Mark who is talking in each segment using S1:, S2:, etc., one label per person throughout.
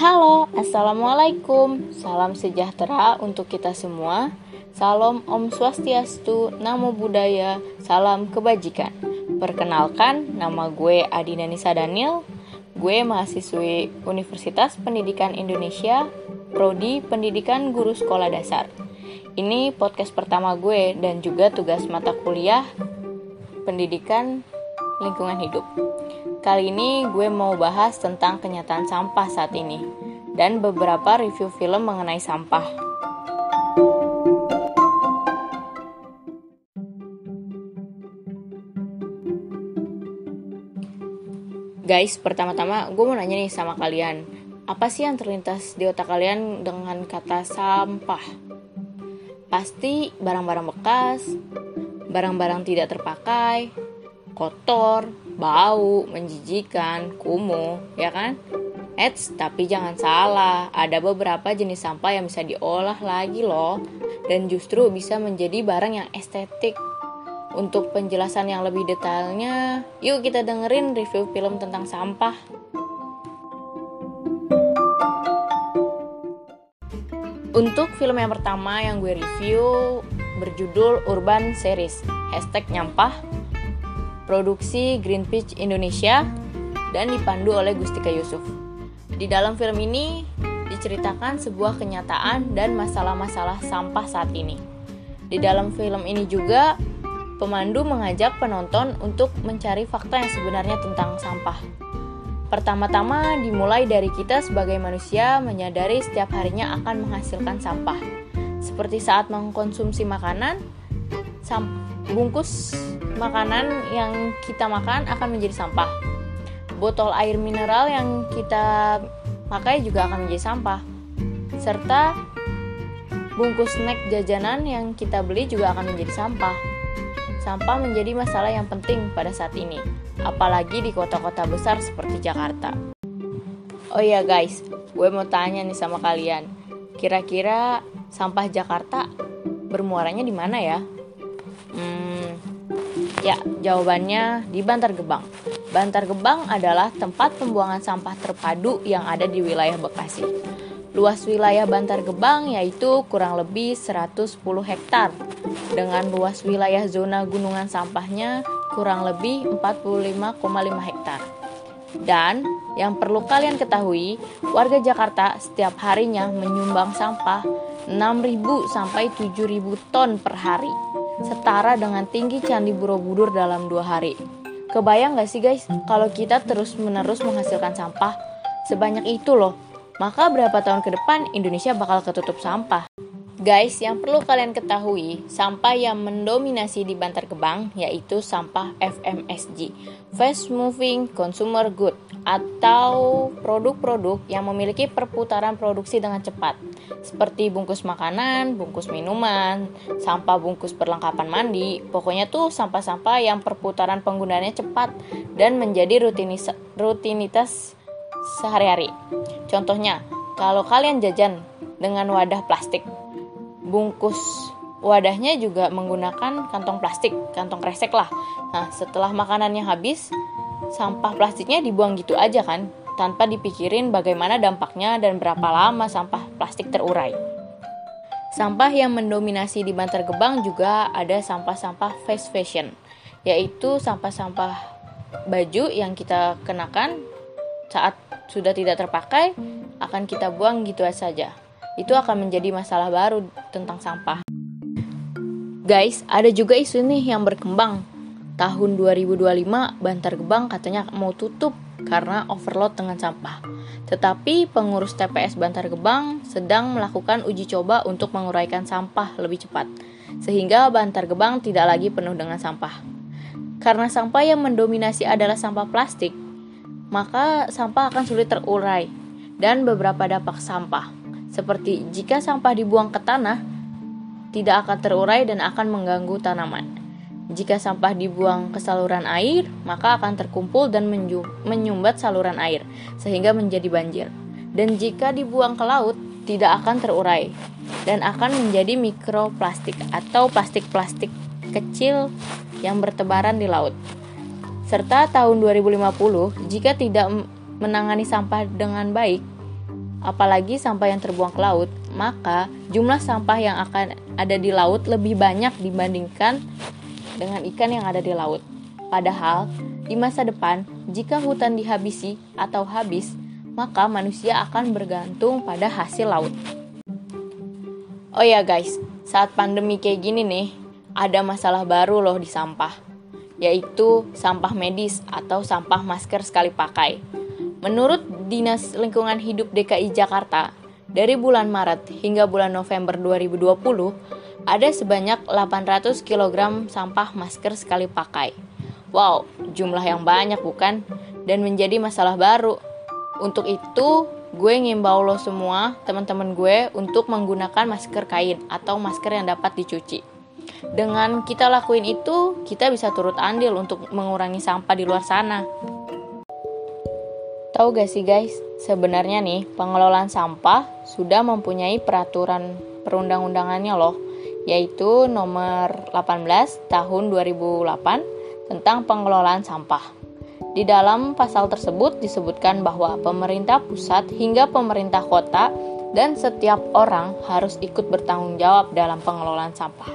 S1: Halo, Assalamualaikum. Salam sejahtera untuk kita semua. Salam Om Swastiastu, Namo Buddhaya, Salam Kebajikan. Perkenalkan, nama gue Adina Nisa Daniel. Gue mahasiswi Universitas Pendidikan Indonesia Prodi Pendidikan Guru Sekolah Dasar. Ini podcast pertama gue dan juga tugas mata kuliah Pendidikan Lingkungan Hidup Kali ini gue mau bahas tentang kenyataan sampah saat ini dan beberapa review film mengenai sampah. Guys, pertama-tama gue mau nanya nih sama kalian, apa sih yang terlintas di otak kalian dengan kata sampah? Pasti barang-barang bekas, barang-barang tidak terpakai, kotor, bau, menjijikan, kumuh, ya kan? Eits, tapi jangan salah, ada beberapa jenis sampah yang bisa diolah lagi loh dan justru bisa menjadi barang yang estetik. Untuk penjelasan yang lebih detailnya, yuk kita dengerin review film tentang sampah. Untuk film yang pertama yang gue review berjudul Urban Series, hashtag nyampah, produksi Greenpeace Indonesia dan dipandu oleh Gustika Yusuf. Di dalam film ini diceritakan sebuah kenyataan dan masalah-masalah sampah saat ini. Di dalam film ini juga pemandu mengajak penonton untuk mencari fakta yang sebenarnya tentang sampah. Pertama-tama dimulai dari kita sebagai manusia menyadari setiap harinya akan menghasilkan sampah. Seperti saat mengkonsumsi makanan, bungkus makanan yang kita makan akan menjadi sampah. Botol air mineral yang kita pakai juga akan menjadi sampah. Serta bungkus snack jajanan yang kita beli juga akan menjadi sampah. Sampah menjadi masalah yang penting pada saat ini, apalagi di kota-kota besar seperti Jakarta. Oh iya guys, gue mau tanya nih sama kalian. Kira-kira sampah Jakarta bermuaranya di mana ya? Hmm, Ya, jawabannya di Bantar Gebang. Bantar Gebang adalah tempat pembuangan sampah terpadu yang ada di wilayah Bekasi. Luas wilayah Bantar Gebang yaitu kurang lebih 110 hektar dengan luas wilayah zona gunungan sampahnya kurang lebih 45,5 hektar. Dan yang perlu kalian ketahui, warga Jakarta setiap harinya menyumbang sampah 6.000 sampai 7.000 ton per hari setara dengan tinggi Candi Borobudur dalam dua hari. Kebayang gak sih guys, kalau kita terus-menerus menghasilkan sampah sebanyak itu loh, maka berapa tahun ke depan Indonesia bakal ketutup sampah. Guys, yang perlu kalian ketahui, sampah yang mendominasi di Bantar Gebang yaitu sampah FMSG, Fast Moving Consumer Good, atau produk-produk yang memiliki perputaran produksi dengan cepat, seperti bungkus makanan, bungkus minuman, sampah bungkus perlengkapan mandi, pokoknya tuh sampah-sampah yang perputaran penggunaannya cepat dan menjadi rutinis rutinitas sehari-hari. Contohnya, kalau kalian jajan dengan wadah plastik, bungkus wadahnya juga menggunakan kantong plastik, kantong kresek lah. Nah, setelah makanannya habis, sampah plastiknya dibuang gitu aja kan, tanpa dipikirin bagaimana dampaknya dan berapa lama sampah plastik terurai. Sampah yang mendominasi di Bantar Gebang juga ada sampah-sampah fast fashion, yaitu sampah-sampah baju yang kita kenakan saat sudah tidak terpakai akan kita buang gitu saja itu akan menjadi masalah baru tentang sampah. Guys, ada juga isu nih yang berkembang. Tahun 2025, Bantar Gebang katanya mau tutup karena overload dengan sampah. Tetapi pengurus TPS Bantar Gebang sedang melakukan uji coba untuk menguraikan sampah lebih cepat, sehingga Bantar Gebang tidak lagi penuh dengan sampah. Karena sampah yang mendominasi adalah sampah plastik, maka sampah akan sulit terurai dan beberapa dampak sampah seperti jika sampah dibuang ke tanah, tidak akan terurai dan akan mengganggu tanaman. Jika sampah dibuang ke saluran air, maka akan terkumpul dan menyumbat saluran air, sehingga menjadi banjir. Dan jika dibuang ke laut, tidak akan terurai dan akan menjadi mikroplastik atau plastik-plastik kecil yang bertebaran di laut. Serta tahun 2050, jika tidak menangani sampah dengan baik, apalagi sampah yang terbuang ke laut, maka jumlah sampah yang akan ada di laut lebih banyak dibandingkan dengan ikan yang ada di laut. Padahal, di masa depan, jika hutan dihabisi atau habis, maka manusia akan bergantung pada hasil laut. Oh ya guys, saat pandemi kayak gini nih, ada masalah baru loh di sampah, yaitu sampah medis atau sampah masker sekali pakai. Menurut Dinas Lingkungan Hidup DKI Jakarta, dari bulan Maret hingga bulan November 2020, ada sebanyak 800 kg sampah masker sekali pakai. Wow, jumlah yang banyak bukan? Dan menjadi masalah baru. Untuk itu, gue ngimbau lo semua, teman-teman gue, untuk menggunakan masker kain atau masker yang dapat dicuci. Dengan kita lakuin itu, kita bisa turut andil untuk mengurangi sampah di luar sana. Tahu gak sih guys, sebenarnya nih pengelolaan sampah sudah mempunyai peraturan perundang-undangannya loh, yaitu nomor 18 tahun 2008 tentang pengelolaan sampah. Di dalam pasal tersebut disebutkan bahwa pemerintah pusat hingga pemerintah kota dan setiap orang harus ikut bertanggung jawab dalam pengelolaan sampah.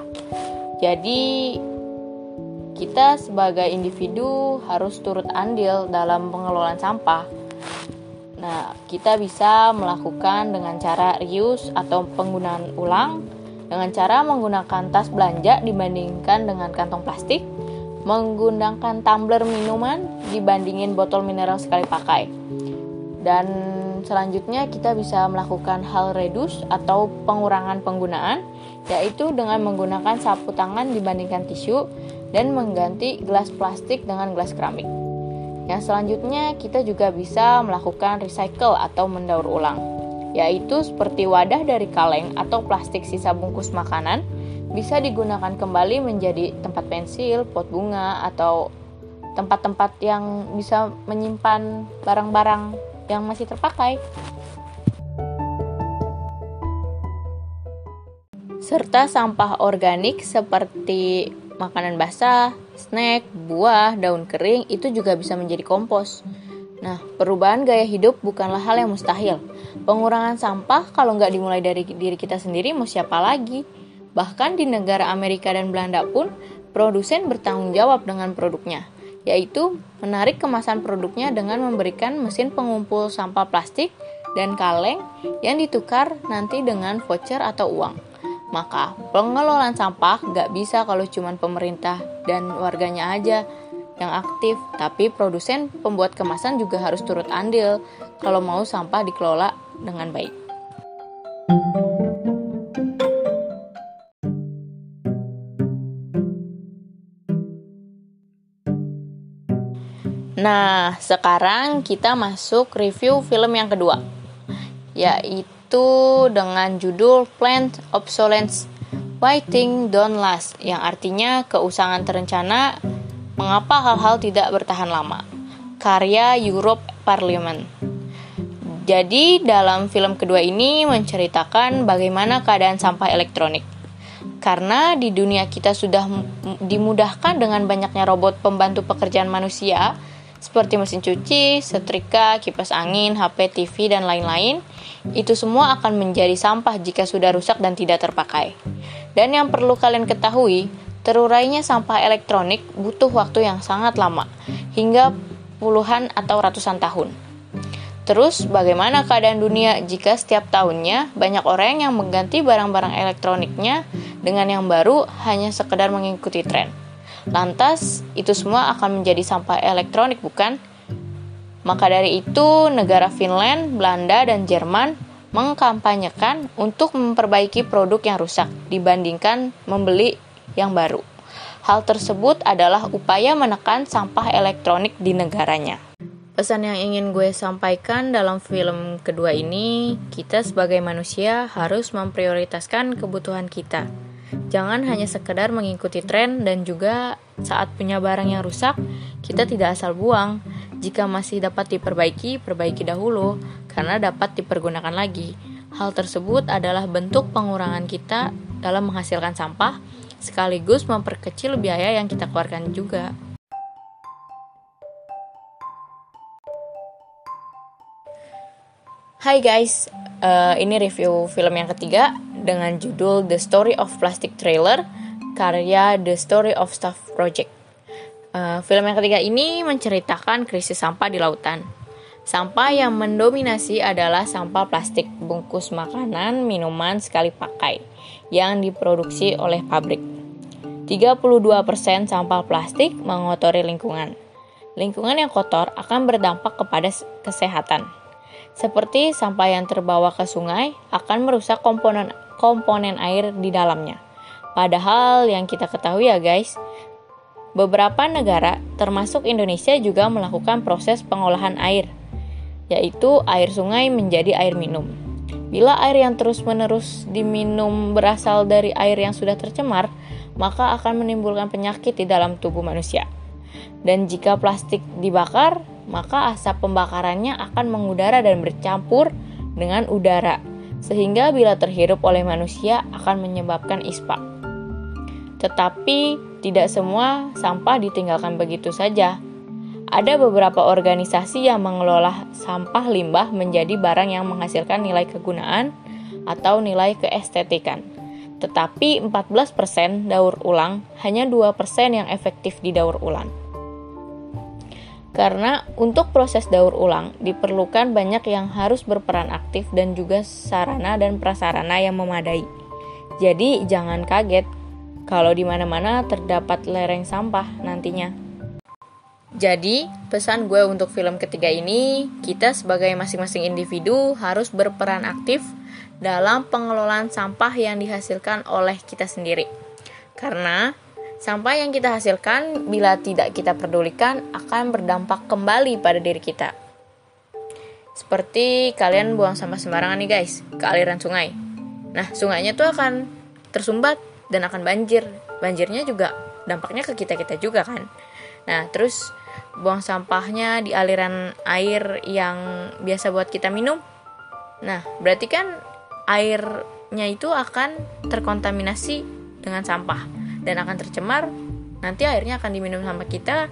S1: Jadi, kita sebagai individu harus turut andil dalam pengelolaan sampah Nah, kita bisa melakukan dengan cara reuse atau penggunaan ulang dengan cara menggunakan tas belanja dibandingkan dengan kantong plastik, menggunakan tumbler minuman dibandingin botol mineral sekali pakai. Dan selanjutnya kita bisa melakukan hal reduce atau pengurangan penggunaan yaitu dengan menggunakan sapu tangan dibandingkan tisu dan mengganti gelas plastik dengan gelas keramik. Yang selanjutnya kita juga bisa melakukan recycle atau mendaur ulang, yaitu seperti wadah dari kaleng atau plastik sisa bungkus makanan bisa digunakan kembali menjadi tempat pensil, pot bunga, atau tempat-tempat yang bisa menyimpan barang-barang yang masih terpakai. Serta sampah organik seperti makanan basah, snack, buah, daun kering itu juga bisa menjadi kompos. Nah, perubahan gaya hidup bukanlah hal yang mustahil. Pengurangan sampah kalau nggak dimulai dari diri kita sendiri mau siapa lagi? Bahkan di negara Amerika dan Belanda pun, produsen bertanggung jawab dengan produknya, yaitu menarik kemasan produknya dengan memberikan mesin pengumpul sampah plastik dan kaleng yang ditukar nanti dengan voucher atau uang. Maka pengelolaan sampah nggak bisa kalau cuma pemerintah dan warganya aja yang aktif, tapi produsen pembuat kemasan juga harus turut andil kalau mau sampah dikelola dengan baik. Nah, sekarang kita masuk review film yang kedua, yaitu itu dengan judul Plant Obsolescence Why Things Don't Last yang artinya keusangan terencana mengapa hal-hal tidak bertahan lama. Karya Europe Parliament. Jadi dalam film kedua ini menceritakan bagaimana keadaan sampah elektronik. Karena di dunia kita sudah dimudahkan dengan banyaknya robot pembantu pekerjaan manusia, seperti mesin cuci, setrika, kipas angin, HP, TV, dan lain-lain, itu semua akan menjadi sampah jika sudah rusak dan tidak terpakai. Dan yang perlu kalian ketahui, terurainya sampah elektronik butuh waktu yang sangat lama, hingga puluhan atau ratusan tahun. Terus, bagaimana keadaan dunia jika setiap tahunnya banyak orang yang mengganti barang-barang elektroniknya dengan yang baru hanya sekedar mengikuti tren? Lantas, itu semua akan menjadi sampah elektronik, bukan? Maka dari itu, negara Finland, Belanda, dan Jerman mengkampanyekan untuk memperbaiki produk yang rusak dibandingkan membeli yang baru. Hal tersebut adalah upaya menekan sampah elektronik di negaranya. Pesan yang ingin gue sampaikan dalam film kedua ini, kita sebagai manusia harus memprioritaskan kebutuhan kita Jangan hanya sekedar mengikuti tren dan juga saat punya barang yang rusak, kita tidak asal buang. Jika masih dapat diperbaiki, perbaiki dahulu karena dapat dipergunakan lagi. Hal tersebut adalah bentuk pengurangan kita dalam menghasilkan sampah sekaligus memperkecil biaya yang kita keluarkan juga. Hai guys, uh, ini review film yang ketiga dengan judul The Story of Plastic Trailer karya The Story of Stuff Project. Uh, film yang ketiga ini menceritakan krisis sampah di lautan. Sampah yang mendominasi adalah sampah plastik, bungkus makanan, minuman sekali pakai yang diproduksi oleh pabrik. 32% sampah plastik mengotori lingkungan. Lingkungan yang kotor akan berdampak kepada kesehatan seperti sampah yang terbawa ke sungai akan merusak komponen komponen air di dalamnya. Padahal yang kita ketahui ya guys, beberapa negara termasuk Indonesia juga melakukan proses pengolahan air, yaitu air sungai menjadi air minum. Bila air yang terus-menerus diminum berasal dari air yang sudah tercemar, maka akan menimbulkan penyakit di dalam tubuh manusia. Dan jika plastik dibakar, maka asap pembakarannya akan mengudara dan bercampur dengan udara, sehingga bila terhirup oleh manusia akan menyebabkan ispa. Tetapi tidak semua sampah ditinggalkan begitu saja. Ada beberapa organisasi yang mengelola sampah limbah menjadi barang yang menghasilkan nilai kegunaan atau nilai keestetikan. Tetapi 14% daur ulang, hanya 2% yang efektif didaur ulang. Karena untuk proses daur ulang diperlukan banyak yang harus berperan aktif dan juga sarana dan prasarana yang memadai. Jadi jangan kaget kalau di mana-mana terdapat lereng sampah nantinya. Jadi, pesan gue untuk film ketiga ini, kita sebagai masing-masing individu harus berperan aktif dalam pengelolaan sampah yang dihasilkan oleh kita sendiri. Karena Sampah yang kita hasilkan bila tidak kita pedulikan akan berdampak kembali pada diri kita. Seperti kalian buang sampah sembarangan nih guys, ke aliran sungai. Nah, sungainya tuh akan tersumbat dan akan banjir. Banjirnya juga dampaknya ke kita-kita juga kan. Nah, terus buang sampahnya di aliran air yang biasa buat kita minum. Nah, berarti kan airnya itu akan terkontaminasi dengan sampah dan akan tercemar nanti airnya akan diminum sama kita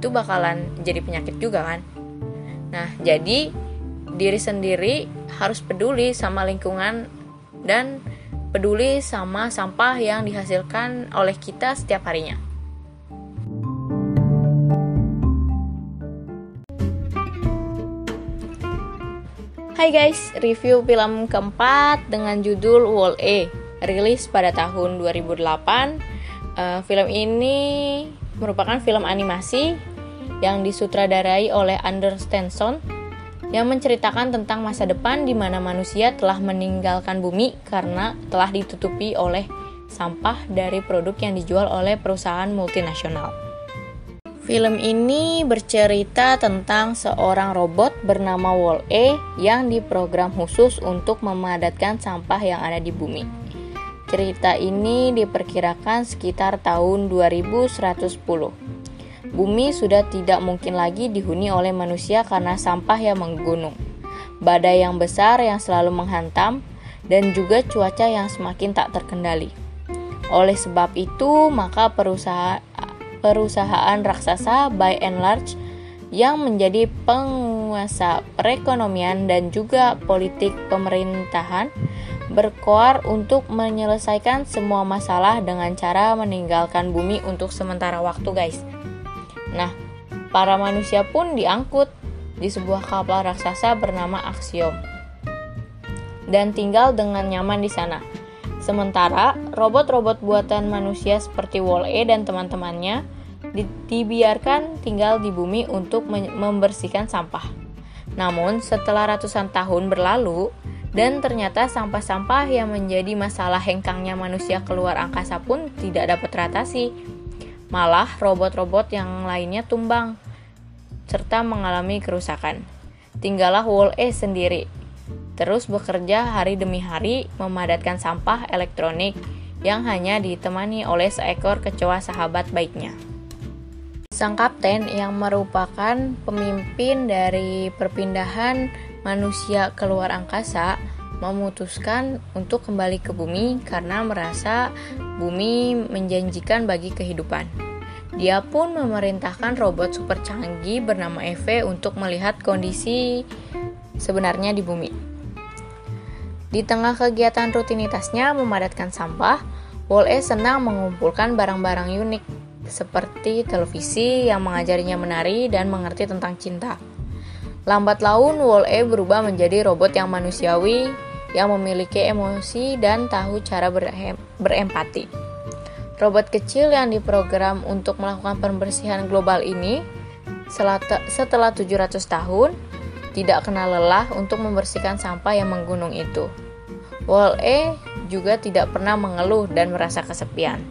S1: itu bakalan jadi penyakit juga kan. Nah jadi diri sendiri harus peduli sama lingkungan dan peduli sama sampah yang dihasilkan oleh kita setiap harinya. Hai guys, review film keempat dengan judul Wall E, rilis pada tahun 2008 Uh, film ini merupakan film animasi yang disutradarai oleh Anders Stenson yang menceritakan tentang masa depan di mana manusia telah meninggalkan bumi karena telah ditutupi oleh sampah dari produk yang dijual oleh perusahaan multinasional. Film ini bercerita tentang seorang robot bernama Wall-E yang diprogram khusus untuk memadatkan sampah yang ada di bumi. Cerita ini diperkirakan sekitar tahun 2110. Bumi sudah tidak mungkin lagi dihuni oleh manusia karena sampah yang menggunung, badai yang besar yang selalu menghantam, dan juga cuaca yang semakin tak terkendali. Oleh sebab itu, maka perusahaan, perusahaan raksasa by and large yang menjadi penguasa perekonomian dan juga politik pemerintahan berkoar untuk menyelesaikan semua masalah dengan cara meninggalkan bumi untuk sementara waktu, guys. Nah, para manusia pun diangkut di sebuah kapal raksasa bernama Axiom dan tinggal dengan nyaman di sana. Sementara robot-robot buatan manusia seperti Wall-E dan teman-temannya dibiarkan tinggal di bumi untuk membersihkan sampah. Namun, setelah ratusan tahun berlalu, dan ternyata sampah-sampah yang menjadi masalah hengkangnya manusia keluar angkasa pun tidak dapat teratasi. Malah robot-robot yang lainnya tumbang serta mengalami kerusakan. Tinggallah Wall-E sendiri, terus bekerja hari demi hari memadatkan sampah elektronik yang hanya ditemani oleh seekor kecoa sahabat baiknya. Sang kapten yang merupakan pemimpin dari perpindahan manusia keluar angkasa memutuskan untuk kembali ke bumi karena merasa bumi menjanjikan bagi kehidupan. Dia pun memerintahkan robot super canggih bernama Eve untuk melihat kondisi sebenarnya di bumi. Di tengah kegiatan rutinitasnya memadatkan sampah, Wall-E senang mengumpulkan barang-barang unik seperti televisi yang mengajarinya menari dan mengerti tentang cinta. Lambat laun, Wall-E berubah menjadi robot yang manusiawi, yang memiliki emosi dan tahu cara berempati. Robot kecil yang diprogram untuk melakukan pembersihan global ini setelah 700 tahun tidak kenal lelah untuk membersihkan sampah yang menggunung itu. Wall-E juga tidak pernah mengeluh dan merasa kesepian.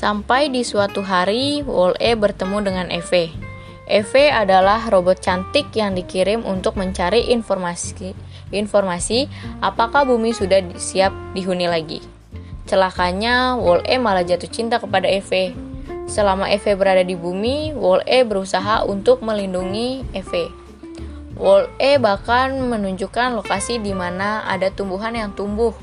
S1: Sampai di suatu hari, Wall-E bertemu dengan Eve. Eve adalah robot cantik yang dikirim untuk mencari informasi informasi apakah bumi sudah siap dihuni lagi. Celakanya, Wall-E malah jatuh cinta kepada Eve. Selama Eve berada di bumi, Wall-E berusaha untuk melindungi Eve. Wall-E bahkan menunjukkan lokasi di mana ada tumbuhan yang tumbuh.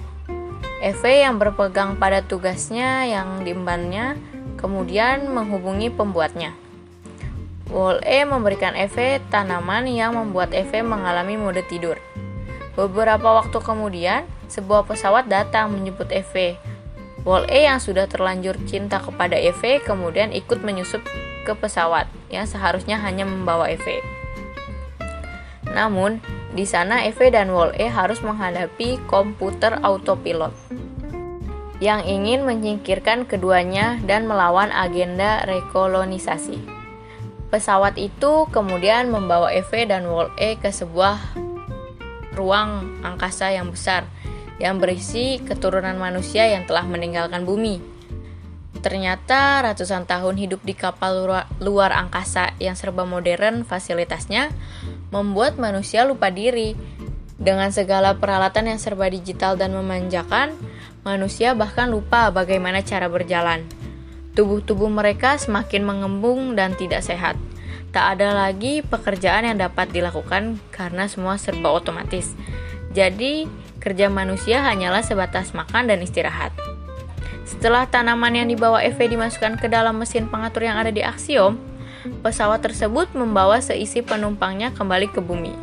S1: Eve yang berpegang pada tugasnya yang diembannya kemudian menghubungi pembuatnya. Wall-E memberikan Eve tanaman yang membuat Eve mengalami mode tidur. Beberapa waktu kemudian, sebuah pesawat datang menjemput Eve Wall-E yang sudah terlanjur cinta kepada Eve kemudian ikut menyusup ke pesawat yang seharusnya hanya membawa Eve. Namun, di sana Eve dan Wall-E harus menghadapi komputer autopilot yang ingin menyingkirkan keduanya dan melawan agenda rekolonisasi. Pesawat itu kemudian membawa Eve dan Wall-E ke sebuah ruang angkasa yang besar yang berisi keturunan manusia yang telah meninggalkan bumi. Ternyata ratusan tahun hidup di kapal luar, angkasa yang serba modern fasilitasnya membuat manusia lupa diri. Dengan segala peralatan yang serba digital dan memanjakan, manusia bahkan lupa bagaimana cara berjalan. Tubuh-tubuh mereka semakin mengembung dan tidak sehat. Tak ada lagi pekerjaan yang dapat dilakukan karena semua serba otomatis. Jadi, kerja manusia hanyalah sebatas makan dan istirahat. Setelah tanaman yang dibawa EV dimasukkan ke dalam mesin pengatur yang ada di Axiom, pesawat tersebut membawa seisi penumpangnya kembali ke bumi.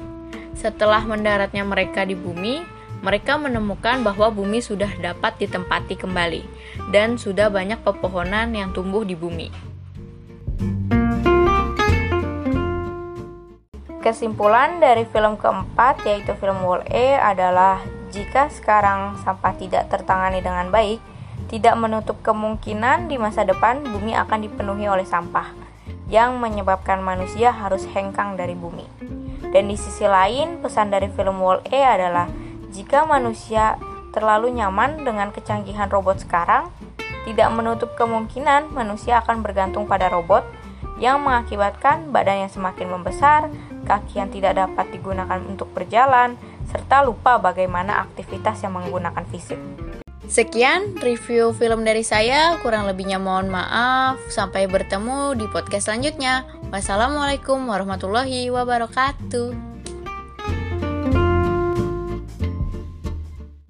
S1: Setelah mendaratnya mereka di bumi, mereka menemukan bahwa bumi sudah dapat ditempati kembali dan sudah banyak pepohonan yang tumbuh di bumi. Kesimpulan dari film keempat yaitu film Wall-E adalah jika sekarang sampah tidak tertangani dengan baik, tidak menutup kemungkinan di masa depan bumi akan dipenuhi oleh sampah yang menyebabkan manusia harus hengkang dari bumi. Dan di sisi lain, pesan dari film Wall-E adalah jika manusia terlalu nyaman dengan kecanggihan robot sekarang, tidak menutup kemungkinan manusia akan bergantung pada robot yang mengakibatkan badan yang semakin membesar, kaki yang tidak dapat digunakan untuk berjalan, serta lupa bagaimana aktivitas yang menggunakan fisik. Sekian review film dari saya, kurang lebihnya mohon maaf. Sampai bertemu di podcast selanjutnya. Wassalamualaikum warahmatullahi wabarakatuh.